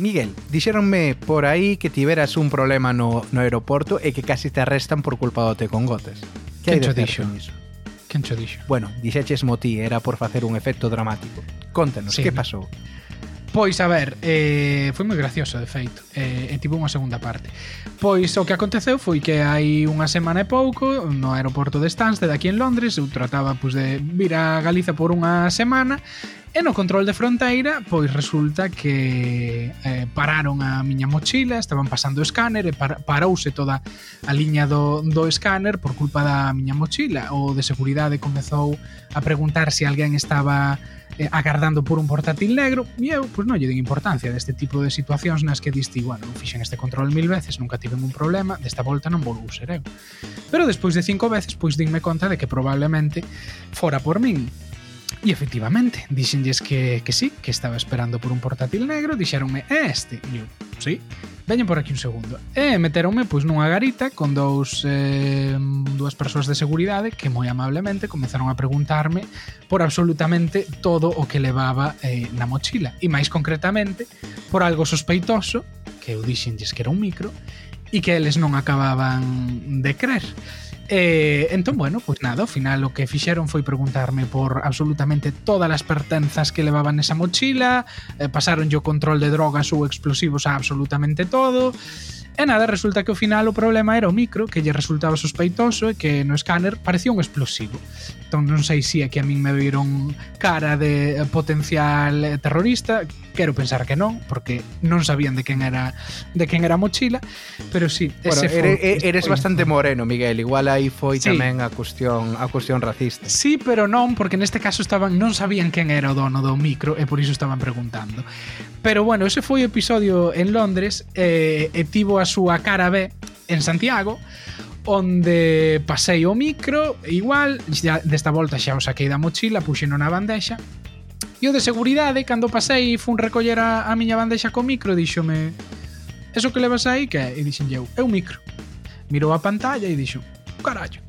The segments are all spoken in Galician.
Miguel, dixeronme por aí que tiveras un problema no, no aeroporto e que casi te arrestan por culpa do te con gotes. Que hai de certo niso? Quen cho dixo? Bueno, dixeches mo ti, era por facer un efecto dramático. Contanos, sí, que pasou? Pois, a ver, eh, foi moi gracioso, de feito, eh, e tivo unha segunda parte. Pois, o que aconteceu foi que hai unha semana e pouco, no aeroporto de Stansted, aquí en Londres, eu trataba pois, de vir a Galiza por unha semana, E no control de fronteira, pois resulta que eh, pararon a miña mochila, estaban pasando o escáner e par parouse toda a liña do, do escáner por culpa da miña mochila. O de seguridade comezou a preguntar se alguén estaba eh, agardando por un portátil negro e eu, pois non lle den importancia deste tipo de situacións nas que diste, bueno, fixen este control mil veces, nunca tive un problema, desta volta non volvo ser eu. Pero despois de cinco veces, pois dinme conta de que probablemente fora por min E efectivamente, dixenlles que, que sí, que estaba esperando por un portátil negro, dixeronme, é este? E eu, sí, veñen por aquí un segundo. E meteronme pois nunha garita con dous eh, dúas persoas de seguridade que moi amablemente comezaron a preguntarme por absolutamente todo o que levaba eh, na mochila e máis concretamente por algo sospeitoso que eu dixenlles que era un micro e que eles non acababan de crer. E, entón, bueno, pois pues nada, ao final o que fixeron foi preguntarme por absolutamente todas as pertenzas que levaban nesa mochila, eh, pasaron o control de drogas ou explosivos a absolutamente todo, E nada, resulta que ao final o problema era o micro que lle resultaba sospeitoso e que no escáner parecía un explosivo. Entón non sei se si é que a min me viron cara de eh, potencial eh, terrorista, quero pensar que non, porque non sabían de quen era de quen era a mochila, pero sí, bueno, ese foi, eres, eres foi bastante moreno, Miguel, igual aí foi sí. tamén a cuestión a cuestión racista. Sí, pero non, porque neste caso estaban non sabían quen era o dono do micro e por iso estaban preguntando. Pero bueno, ese foi o episodio en Londres eh, e tivo a súa cara B en Santiago onde pasei o micro igual, xa, desta volta xa o saquei da mochila, puxeno na bandexa e o de seguridade, cando pasei fun recoller a, a miña bandexa co micro dixome, eso que levas aí que? e dixen eu, é un micro mirou a pantalla e dixo carallo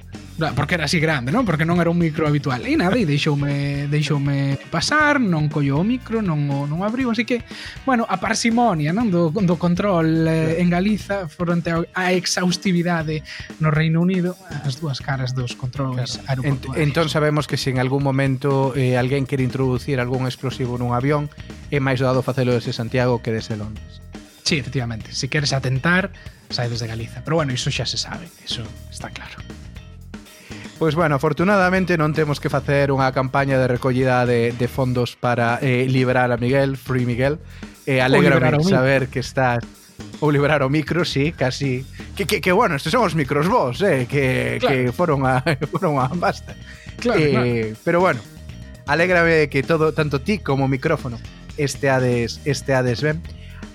porque era así grande, non? Porque non era un micro habitual. E nada, e deixoume, deixoume pasar, non collo o micro, non o non abriu, así que, bueno, a parsimonia, non, do, do control eh, en Galiza fronte á exhaustividade no Reino Unido, as dúas caras dos controles claro. aeroportuarios. Ent, entón sabemos que se en algún momento eh, alguén quere introducir algún explosivo nun avión, é máis dado facelo desde Santiago que desde Londres. Sí, efectivamente. Si queres atentar, sai desde Galiza. Pero bueno, iso xa se sabe, iso está claro. Pois bueno, afortunadamente non temos que facer unha campaña de recollida de, de fondos para eh, liberar a Miguel, Free Miguel. Eh, alegrame saber que estás ou liberar o micro, sí, casi. Que, que, que bueno, estes son os micros vos, eh, que, claro. que foron a foron a basta. Claro, eh, claro. pero bueno, alégrame que todo tanto ti como o micrófono este ades este ades ben.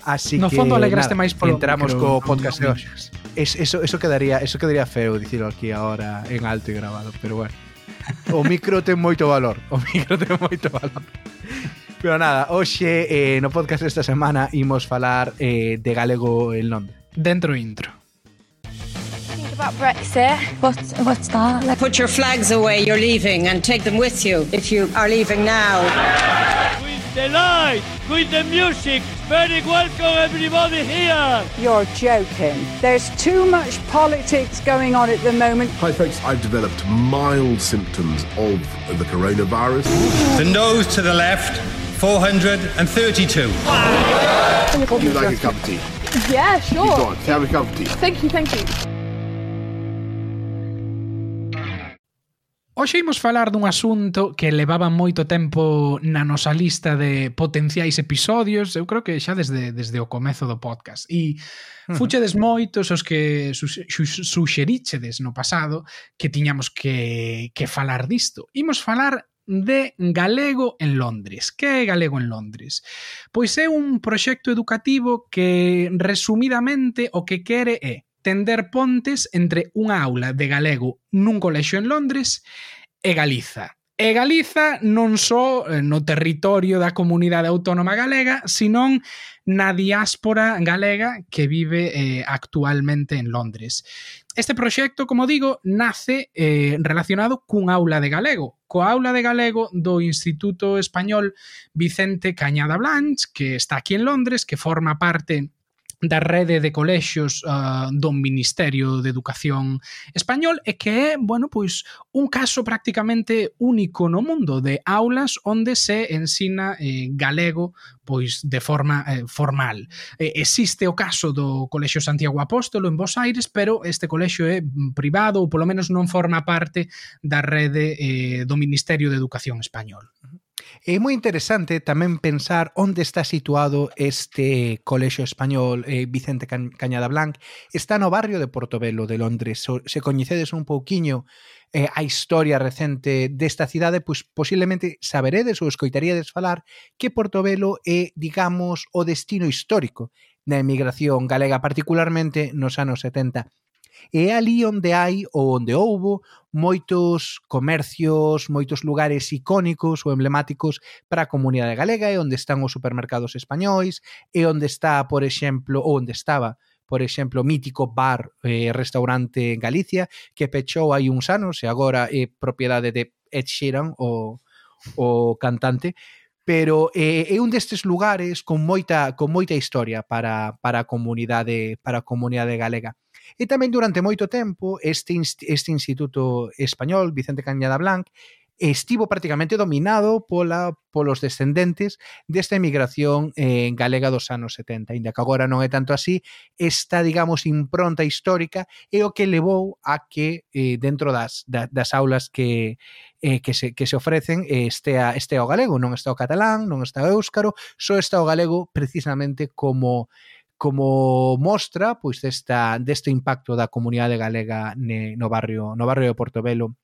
Así no que, fondo alegraste nada, máis polo entramos micro, co podcast de hoxe. Es, eso, eso quedaría eso quedaría feo dicirlo aquí agora en alto e grabado, pero bueno. O micro ten moito valor, o micro ten moito valor. Pero nada, hoxe eh, no podcast esta semana imos falar eh, de galego en Londres. Dentro intro. about Brexit. What, what's that? Put your flags away, you're leaving, and take them with you if you are leaving now. With the light, with the music. Very welcome everybody here. You're joking. There's too much politics going on at the moment. Hi, folks. I've developed mild symptoms of the coronavirus. The nose to the left, 432. Would you like a cup of tea? Yeah, sure. Go on, have a cup of tea. Thank you, thank you. Hoxe imos falar dun asunto que levaba moito tempo na nosa lista de potenciais episodios, eu creo que xa desde, desde o comezo do podcast. E fuchedes moitos os que suxeríchedes no pasado que tiñamos que, que falar disto. Imos falar de Galego en Londres. Que é Galego en Londres? Pois é un proxecto educativo que, resumidamente, o que quere é tender pontes entre unha aula de galego nun colexio en Londres e Galiza. E Galiza non só eh, no territorio da comunidade autónoma galega, senón na diáspora galega que vive eh, actualmente en Londres. Este proxecto, como digo, nace eh, relacionado cun aula de galego, coa aula de galego do Instituto Español Vicente Cañada Blanch, que está aquí en Londres, que forma parte da rede de colexios uh, do Ministerio de Educación Español e que é, bueno, pois un caso prácticamente único no mundo de aulas onde se ensina eh, galego pois de forma eh, formal. Eh, existe o caso do Colexio Santiago Apóstolo en Bos Aires, pero este colexio é privado ou polo menos non forma parte da rede eh, do Ministerio de Educación Español. É moi interesante tamén pensar onde está situado este colexio español eh, Vicente Cañada Blanc. Está no barrio de Portobelo de Londres. Se coñecedes un pouquiño eh, a historia recente desta cidade, pois posiblemente saberedes ou escoitaríades falar que Portobelo é, digamos, o destino histórico da emigración galega, particularmente nos anos 70. E é ali onde hai ou onde houbo moitos comercios, moitos lugares icónicos ou emblemáticos para a comunidade galega e onde están os supermercados españois e onde está, por exemplo, ou onde estaba, por exemplo, o mítico bar e eh, restaurante en Galicia que pechou hai uns anos e agora é propiedade de Ed Sheeran, o, o cantante, pero eh, é un destes lugares con moita con moita historia para para a comunidade para a comunidade galega. E tamén durante moito tempo este, este Instituto Español, Vicente Cañada Blanc, estivo prácticamente dominado pola polos descendentes desta emigración eh, galega dos anos 70. ainda que agora non é tanto así, esta, digamos, impronta histórica é o que levou a que eh, dentro das, das, das aulas que, eh, que, se, que se ofrecen eh, este, estea, estea o galego, non está o catalán, non está o éuscaro, só está o galego precisamente como como mostra pois desta deste impacto da comunidade galega ne, no barrio no barrio de Portobelo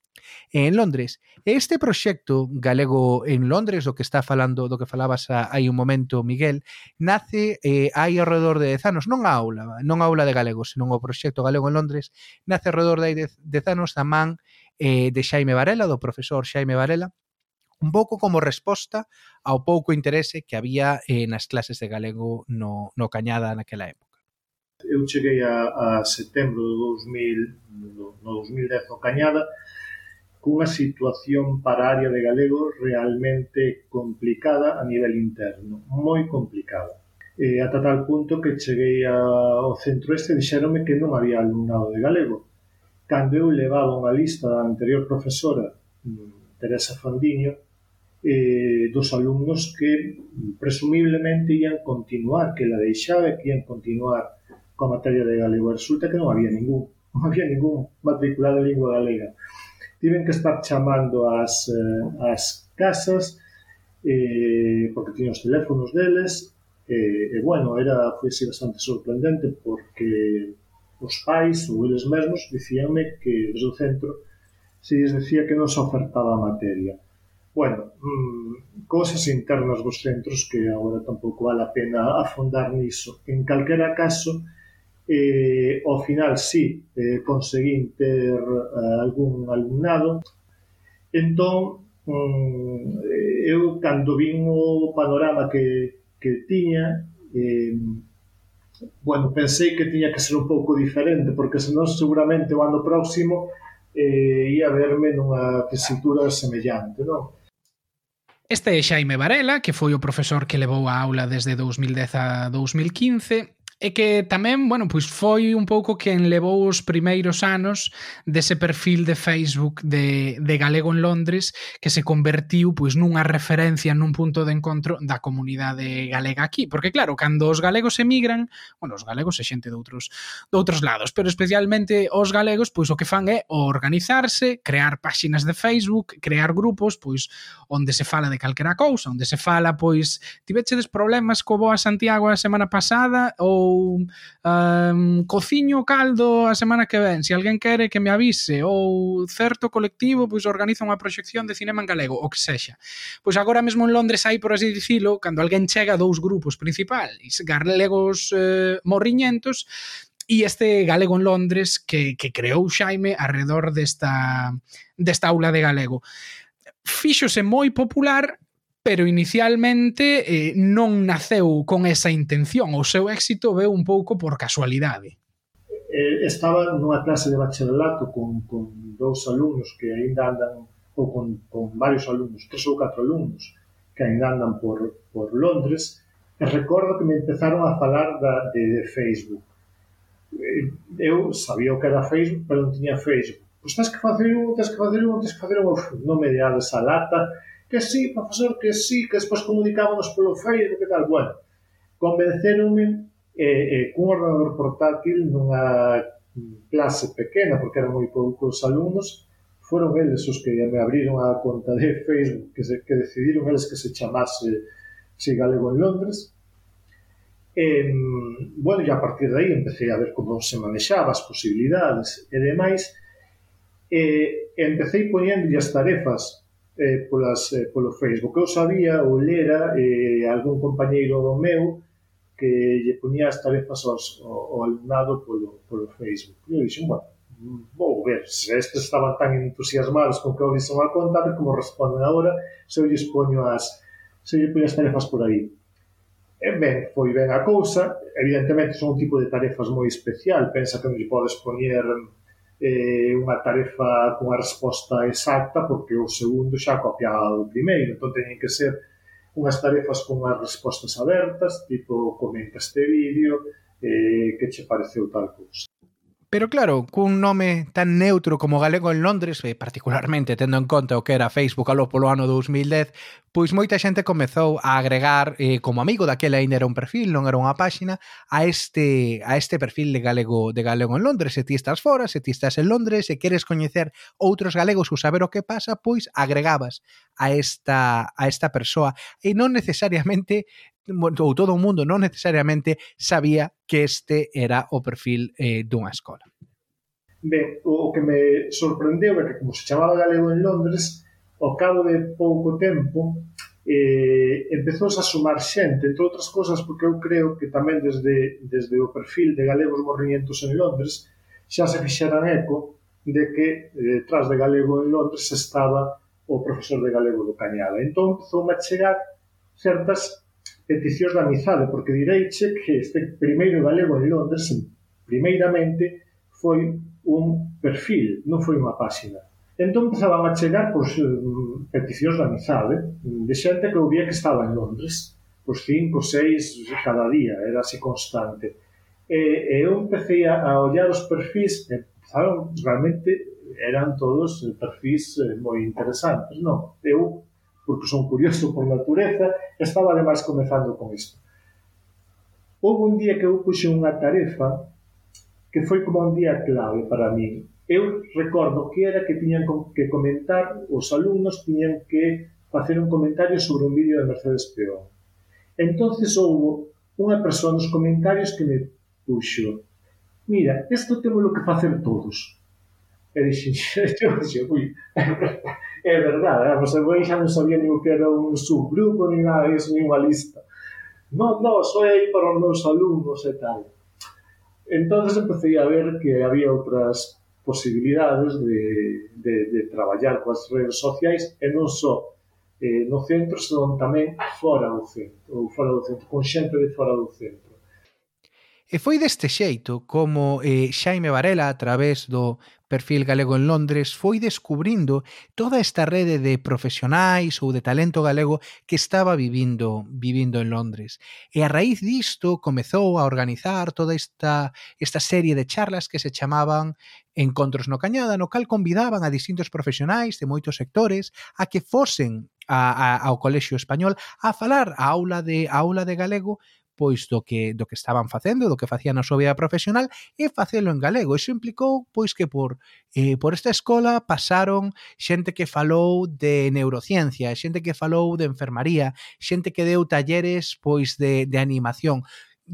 en Londres. Este proxecto galego en Londres, do que está falando, do que falabas hai un momento, Miguel, nace eh, hai alrededor de 10 anos, non a aula, non a aula de galego, senón o proxecto galego en Londres, nace alrededor de 10 anos da man eh, de Xaime Varela, do profesor Xaime Varela, un pouco como resposta ao pouco interese que había eh, nas clases de galego no, no Cañada naquela época. Eu cheguei a, a setembro de 2000, no, no 2010 no Cañada, cunha situación para a área de galego realmente complicada a nivel interno, moi complicada. E ata tal punto que cheguei ao centro este dixeronme que non había alumnado de galego. Cando eu levaba unha lista da anterior profesora, Teresa Fondiño, eh, dos alumnos que presumiblemente ian continuar, que la deixaba e que ian continuar coa materia de galego. Resulta que non había ningún, non había ningún matriculado en lingua galega. Tiven que estar chamando as, eh, as casas eh, porque tiña os teléfonos deles e, eh, e bueno, era foi así bastante sorprendente porque os pais ou eles mesmos dicíanme que desde o centro se lles decía que non se ofertaba a materia Bueno, mmm, cousas internas dos centros que agora tampouco vale a pena afondar niso. En calquera caso, eh, ao final sí, eh, conseguín ter eh, algún alumnado. Entón, mm, eu cando vin o panorama que, que tiña, eh, bueno, pensei que tiña que ser un pouco diferente, porque senón seguramente o ano próximo eh, ia verme nunha tesitura semellante, non? Este é Xaime Varela, que foi o profesor que levou a aula desde 2010 a 2015 e que tamén, bueno, pois foi un pouco quen levou os primeiros anos dese perfil de Facebook de, de galego en Londres que se convertiu pois nunha referencia nun punto de encontro da comunidade galega aquí, porque claro, cando os galegos emigran, bueno, os galegos e xente de outros de outros lados, pero especialmente os galegos, pois o que fan é organizarse, crear páxinas de Facebook, crear grupos, pois onde se fala de calquera cousa, onde se fala, pois tivechedes problemas co Boa Santiago a semana pasada ou ou um, cociño caldo a semana que ven, se alguén quere que me avise ou certo colectivo pois organiza unha proxección de cinema en galego, o que sexa. Pois agora mesmo en Londres hai, por así dicilo, cando alguén chega dous grupos principais, galegos eh, morriñentos e este galego en Londres que, que creou Xaime alrededor desta, desta aula de galego. Fíxose moi popular pero inicialmente eh, non naceu con esa intención, o seu éxito veu un pouco por casualidade. Eh, Estaba nunha clase de bacharelato con, con dous alumnos que aínda andan, ou con, con varios alumnos, tres ou catro alumnos, que aínda andan por, por Londres, e recordo que me empezaron a falar da, de, de Facebook. Eh, eu sabía o que era Facebook, pero non tiña Facebook. Pois tens que facer un, tens que facer un, tens que facer un, non me deades a lata, que sí, profesor, que sí, que despois comunicábamos polo Facebook que tal, bueno. Convenceronme eh, eh, cun ordenador portátil nunha clase pequena, porque eran moi poucos alumnos, foron eles os que me abriron a conta de Facebook, que, se, que decidiron eles que se chamase Si Galego en Londres, Eh, bueno, e a partir de aí empecé a ver como se manexaba as posibilidades e demais. Eh, empecé poñendo as tarefas eh, polas, eh, polo Facebook. Eu sabía ou lera eh, algún compañeiro do meu que lle ponía as tarefas aos, ao, ao alumnado polo, polo Facebook. E eu dixen, bueno, vou ver, se estes estaban tan entusiasmados con que abrisen a conta, ver como responden agora, se eu lles poño as, se eu poño as tarefas por aí. E ben, foi ben a cousa, evidentemente son un tipo de tarefas moi especial, pensa que non lle podes poñer eh, unha tarefa cunha resposta exacta porque o segundo xa copia o primeiro entón teñen que ser unhas tarefas con as respostas abertas tipo comenta este vídeo eh, que che pareceu tal cousa. Pero claro, cun nome tan neutro como galego en Londres, e particularmente tendo en conta o que era Facebook alo polo ano 2010, pois moita xente comezou a agregar eh, como amigo daquela ainda era un perfil, non era unha páxina, a este a este perfil de galego de galego en Londres, se ti estás fora, se ti estás en Londres, se queres coñecer outros galegos ou saber o que pasa, pois agregabas a esta a esta persoa e non necesariamente ou todo o mundo non necesariamente sabía que este era o perfil eh, dunha escola. Ben, o que me sorprendeu é que como se chamaba galego en Londres, ao cabo de pouco tempo eh, empezou a sumar xente, entre outras cousas porque eu creo que tamén desde, desde o perfil de galegos morriñentos en Londres xa se fixeran eco de que eh, detrás de galego en Londres estaba o profesor de galego do Cañada. Entón, empezou a chegar certas peticións de amizade, porque direiche que este primeiro galego en Londres, primeiramente, foi un perfil, non foi unha páxina. Entón empezaban a chegar pois, mm, peticións da amizade mm, de xente que eu vía que estaba en Londres pois cinco, seis cada día, era así constante. E, e eu empecé a ollar os perfis, e, saben, realmente eran todos eh, perfis eh, moi interesantes, non? Eu, porque son curioso por natureza, estaba ademais comezando con isto. Houve un día que eu puxe unha tarefa que foi como un día clave para mí, eu recordo que era que tiñan que comentar, os alumnos tiñan que facer un comentario sobre un vídeo de Mercedes Peón. Entonces houbo unha persoa nos comentarios que me puxo mira, isto temos que facer todos. E dixen, eu dixen, ui, é verdade, a Mosamboi xa non sabía nin que era un subgrupo, nin nada disso, ni unha lista. Non, non, só é aí para os meus alumnos e tal. Entón, empecé a ver que había outras posibilidades de, de, de traballar coas redes sociais e non só eh, no centro, senón tamén fora do centro, ou fora do centro, con xente de fora do centro. E foi deste xeito como eh, Xaime Varela, a través do perfil galego en Londres, foi descubrindo toda esta rede de profesionais ou de talento galego que estaba vivindo vivindo en Londres. E a raíz disto comezou a organizar toda esta esta serie de charlas que se chamaban Encontros no Cañada, no cal convidaban a distintos profesionais de moitos sectores a que fosen a, a, ao Colexio Español a falar a aula de a aula de galego pois do que do que estaban facendo, do que facían na súa vida profesional e facelo en galego. Iso implicou pois que por eh, por esta escola pasaron xente que falou de neurociencia, xente que falou de enfermaría, xente que deu talleres pois de, de animación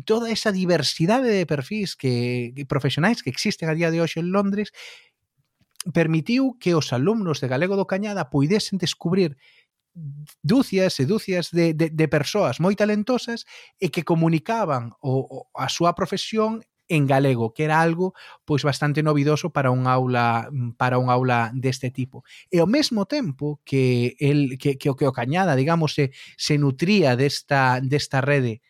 toda esa diversidade de perfis que, que profesionais que existen a día de hoxe en Londres permitiu que os alumnos de Galego do Cañada puidesen descubrir dúcias e dúcias de, de, de persoas moi talentosas e que comunicaban o, o, a súa profesión en galego, que era algo pois bastante novidoso para un aula para un aula deste tipo. E ao mesmo tempo que el que que o que o Cañada, digamos, se se nutría desta desta rede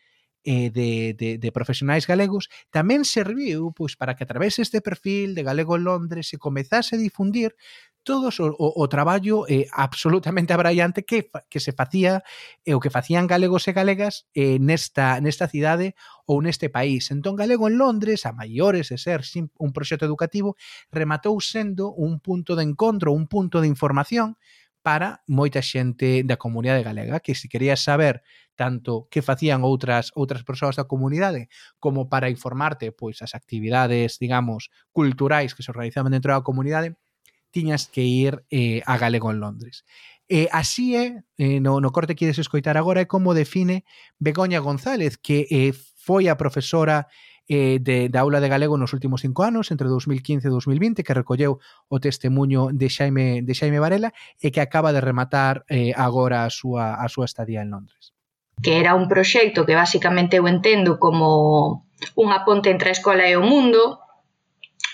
eh, de, de, de profesionais galegos tamén serviu pois para que a través deste perfil de Galego en Londres se comezase a difundir todos o, o, o traballo eh, absolutamente abraiante que, que se facía e eh, o que facían galegos e galegas eh, nesta, nesta cidade ou neste país. Entón, Galego en Londres, a maiores de ser un proxecto educativo, rematou sendo un punto de encontro, un punto de información para moita xente da comunidade galega que se quería saber tanto que facían outras outras persoas da comunidade como para informarte pois as actividades, digamos, culturais que se organizaban dentro da comunidade, tiñas que ir eh, a Galego en Londres. E así é, eh, no, no corte que ides escoitar agora, é como define Begoña González, que eh, foi a profesora eh, de, de aula de galego nos últimos cinco anos, entre 2015 e 2020, que recolleu o testemunho de Xaime, de Xaime Varela e que acaba de rematar eh, agora a súa, a súa estadía en Londres. Que era un proxecto que basicamente eu entendo como unha ponte entre a escola e o mundo,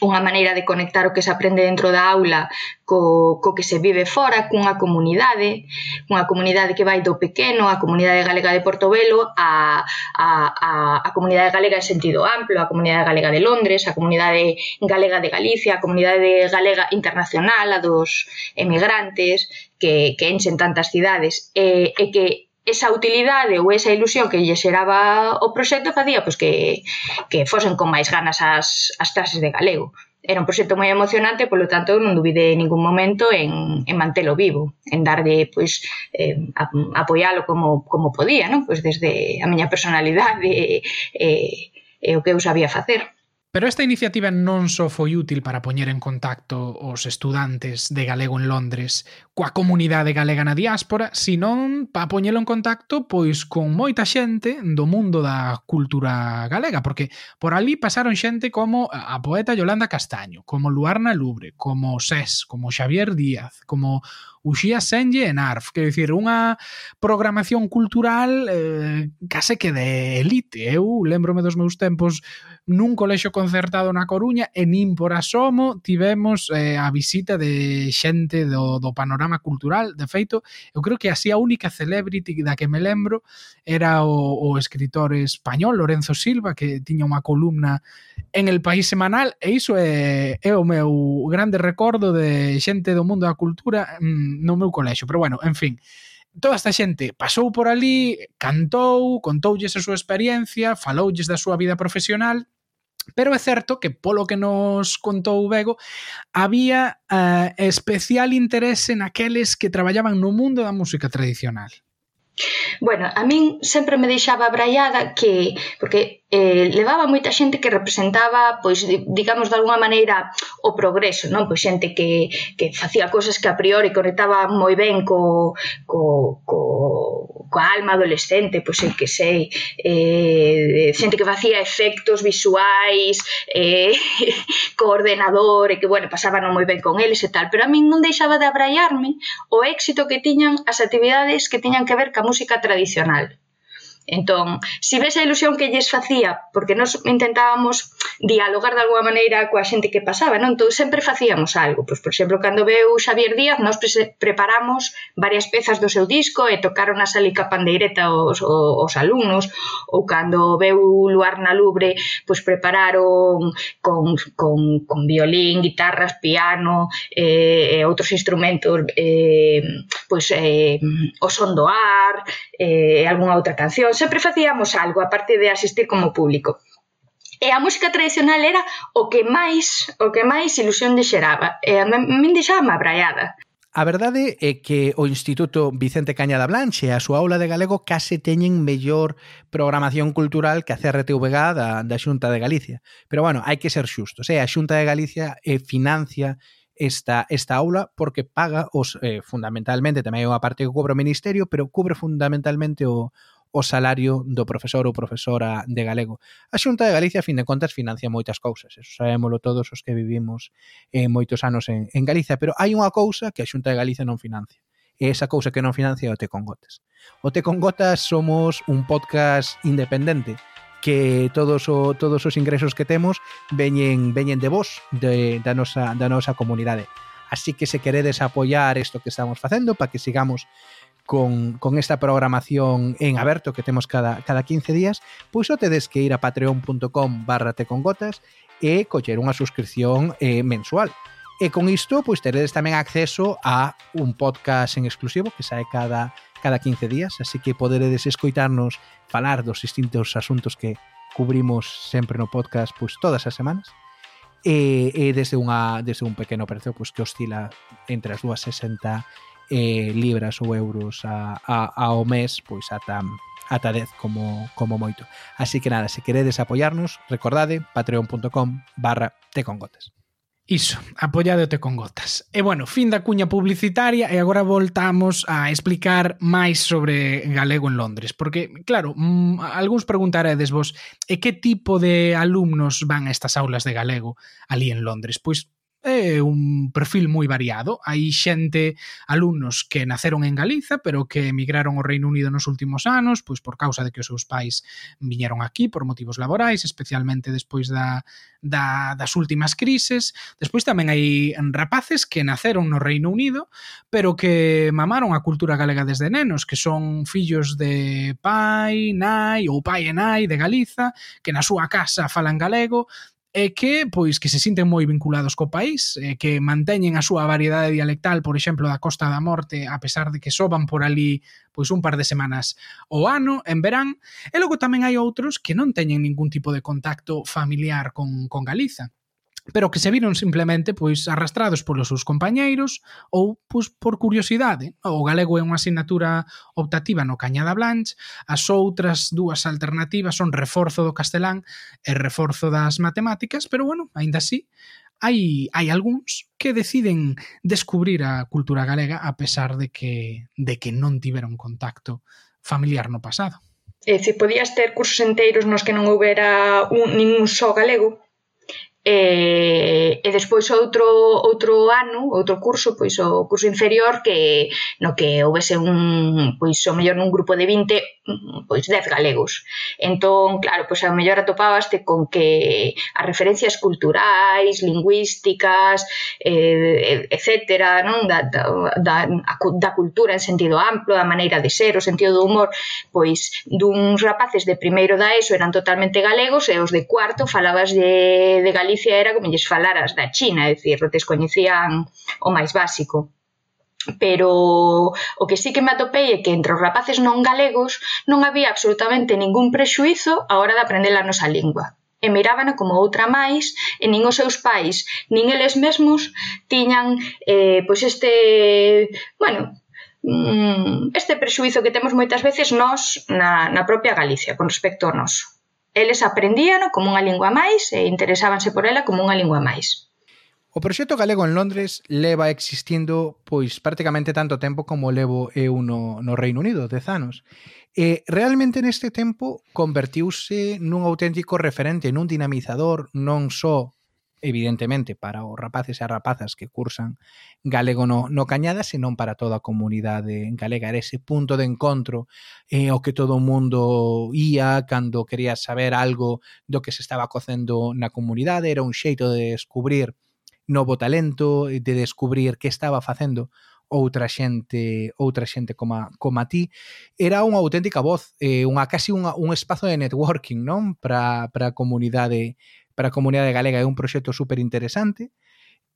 unha maneira de conectar o que se aprende dentro da aula co, co que se vive fora, cunha comunidade, cunha comunidade que vai do pequeno, a comunidade galega de Portobelo, a, a, a, a comunidade galega en sentido amplo, a comunidade galega de Londres, a comunidade galega de Galicia, a comunidade galega internacional, a dos emigrantes que, que enchen tantas cidades, e, e que esa utilidade ou esa ilusión que lle xeraba o proxecto facía pois, que, que fosen con máis ganas as, as clases de galego. Era un proxecto moi emocionante, polo tanto non dubide en ningún momento en, en mantelo vivo, en darlle pois eh, apoialo como, como podía, non? Pois desde a miña personalidade e, e, e o que eu sabía facer. Pero esta iniciativa non só foi útil para poñer en contacto os estudantes de galego en Londres coa comunidade galega na diáspora, senón para poñelo en contacto pois con moita xente do mundo da cultura galega, porque por ali pasaron xente como a poeta Yolanda Castaño, como Luarna Lubre, como Sés, como Xavier Díaz, como Uxía Senlle en Arf, quero dicir, unha programación cultural eh, case que de elite. Eu lembrome dos meus tempos nun colexio concertado na Coruña e nin por asomo tivemos eh, a visita de xente do, do panorama cultural. De feito, eu creo que así a única celebrity da que me lembro era o, o escritor español Lorenzo Silva, que tiña unha columna en El País Semanal, e iso é, é o meu grande recordo de xente do mundo da cultura mm, no meu colexio. Pero bueno, en fin, toda esta xente pasou por ali, cantou, contoulles a súa experiencia, faloulles da súa vida profesional Pero é certo que, polo que nos contou Bego, había uh, especial interese naqueles que traballaban no mundo da música tradicional. Bueno, a min sempre me deixaba braiada que, porque eh, levaba moita xente que representaba, pois, digamos, de alguma maneira, o progreso, non? Pois xente que, que facía cousas que a priori conectaba moi ben co, co, co, coa alma adolescente, pois sei que sei, eh, xente que facía efectos visuais, eh, co ordenador, e que, bueno, pasaban moi ben con eles e tal, pero a min non deixaba de abraiarme o éxito que tiñan as actividades que tiñan que ver ca música tradicional. Entón, si ves a ilusión que lles facía, porque nós intentábamos dialogar de alguma maneira coa xente que pasaba, non? Entón, sempre facíamos algo. Pois, por exemplo, cando veu Xavier Díaz, nós pre preparamos varias pezas do seu disco e tocaron a salica pandeireta os, os, os alumnos, ou cando veu Luar na Lubre, pois prepararon con, con, con violín, guitarras, piano eh, e outros instrumentos eh, pois, eh, o son do ar, eh, algunha outra canción, sempre facíamos algo, aparte de asistir como público. E a música tradicional era o que máis, o que máis ilusión deixeraba. E a min deixaba abraiada. A verdade é que o Instituto Vicente Cañada Blanche e a súa aula de galego case teñen mellor programación cultural que a CRTVG da, da Xunta de Galicia. Pero bueno, hai que ser xustos. Eh? A Xunta de Galicia eh, financia esta, esta aula porque paga os eh, fundamentalmente, tamén hai unha parte que cubre o Ministerio, pero cubre fundamentalmente o, o salario do profesor ou profesora de galego. A Xunta de Galicia, a fin de contas, financia moitas cousas, eso sabémolo todos os que vivimos eh, moitos anos en, en Galicia, pero hai unha cousa que a Xunta de Galicia non financia, e esa cousa que non financia é o Te con Gotas. O Te con Gotas somos un podcast independente, que todos o, todos os ingresos que temos veñen veñen de vos, de, da nosa da nosa comunidade. Así que se queredes apoiar isto que estamos facendo para que sigamos con, con esta programación en aberto que temos cada, cada 15 días, pois o tedes que ir a patreon.com barra tecongotas e coller unha suscripción eh, mensual. E con isto, pois teredes tamén acceso a un podcast en exclusivo que sae cada cada 15 días, así que poderedes escoitarnos falar dos distintos asuntos que cubrimos sempre no podcast pois todas as semanas e, e desde, unha, desde un pequeno precio pois, que oscila entre as 2,60 eh, libras ou euros a, a, ao mes, pois ata ata 10 como, como moito. Así que nada, se queredes apoiarnos, recordade patreon.com barra tecongotas. Iso, apoiadote con gotas. E bueno, fin da cuña publicitaria e agora voltamos a explicar máis sobre galego en Londres, porque claro, mmm, algúns preguntaredes vos, e que tipo de alumnos van a estas aulas de galego ali en Londres? Pois é un perfil moi variado. Hai xente, alumnos que naceron en Galiza, pero que emigraron ao Reino Unido nos últimos anos, pois por causa de que os seus pais viñeron aquí por motivos laborais, especialmente despois da, da, das últimas crises. Despois tamén hai rapaces que naceron no Reino Unido, pero que mamaron a cultura galega desde nenos, que son fillos de pai, nai ou pai e nai de Galiza, que na súa casa falan galego, e que pois que se sinten moi vinculados co país, e que manteñen a súa variedade dialectal, por exemplo, da Costa da Morte, a pesar de que soban por ali pois un par de semanas o ano, en verán, e logo tamén hai outros que non teñen ningún tipo de contacto familiar con, con Galiza pero que se viron simplemente pois arrastrados polos seus compañeiros ou pois por curiosidade. O galego é unha asignatura optativa no Cañada Blanche, as outras dúas alternativas son reforzo do castelán e reforzo das matemáticas, pero bueno, aínda así hai, hai algúns que deciden descubrir a cultura galega a pesar de que, de que non tiveron contacto familiar no pasado. E se podías ter cursos enteiros nos que non houbera un, ningún só galego, e, e despois outro outro ano, outro curso, pois o curso inferior que no que houvese un pois o mellor nun grupo de 20, pois 10 galegos. Entón, claro, pois ao mellor atopabaste con que as referencias culturais, lingüísticas, eh, etcétera, non da, da, da, da cultura en sentido amplo, da maneira de ser, o sentido do humor, pois duns rapaces de primeiro da ESO eran totalmente galegos e os de cuarto falabas de, de Galicia Galicia era como lles falaras da China, é dicir, descoñecían o máis básico pero o que sí que me atopei é que entre os rapaces non galegos non había absolutamente ningún prexuízo a hora de aprender a nosa lingua e mirábana como outra máis e nin os seus pais, nin eles mesmos tiñan eh, pois este, bueno, mm, este prexuízo que temos moitas veces nós na, na propia Galicia con respecto ao noso. Eles aprendíano como unha lingua máis e interesábanse por ela como unha lingua máis. O proxecto galego en Londres leva existindo pois prácticamente tanto tempo como levo eu no, no Reino Unido, dez anos. E realmente neste tempo convertiuse nun auténtico referente, nun dinamizador non só evidentemente para os rapaces e as rapazas que cursan galego no, no Cañada, senón para toda a comunidade galega. Era ese punto de encontro eh, o que todo o mundo ía cando quería saber algo do que se estaba cocendo na comunidade. Era un xeito de descubrir novo talento, de descubrir que estaba facendo outra xente outra xente como como a ti era unha auténtica voz eh, unha casi unha, un espazo de networking non para para a comunidade para a comunidade galega é un proxecto super interesante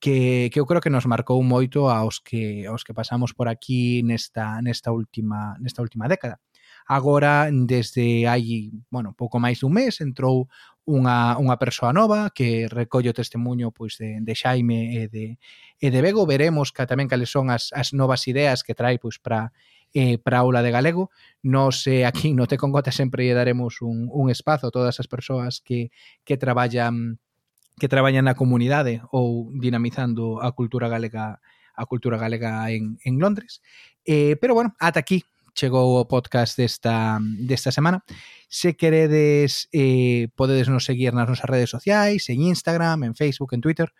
que, que eu creo que nos marcou moito aos que aos que pasamos por aquí nesta nesta última nesta última década. Agora, desde hai, bueno, pouco máis dun mes, entrou unha, unha persoa nova que recolle o testemunho pois, de, de Xaime e de, e de Bego. Veremos que tamén cales son as, as novas ideas que trai pois, para eh, para aula de galego. Nos eh, aquí no Te con Gota sempre lle daremos un, un espazo a todas as persoas que, que traballan que traballan na comunidade ou dinamizando a cultura galega a cultura galega en, en Londres. Eh, pero bueno, ata aquí chegou o podcast desta, desta semana. Se queredes, eh, podedes nos seguir nas nosas redes sociais, en Instagram, en Facebook, en Twitter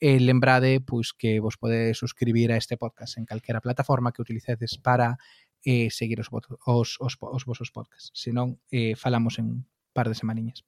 e lembrade pois, que vos podedes suscribir a este podcast en calquera plataforma que utilicedes para eh, seguir os, os, os, os vosos podcasts. Se non, eh, falamos en un par de semaniñas.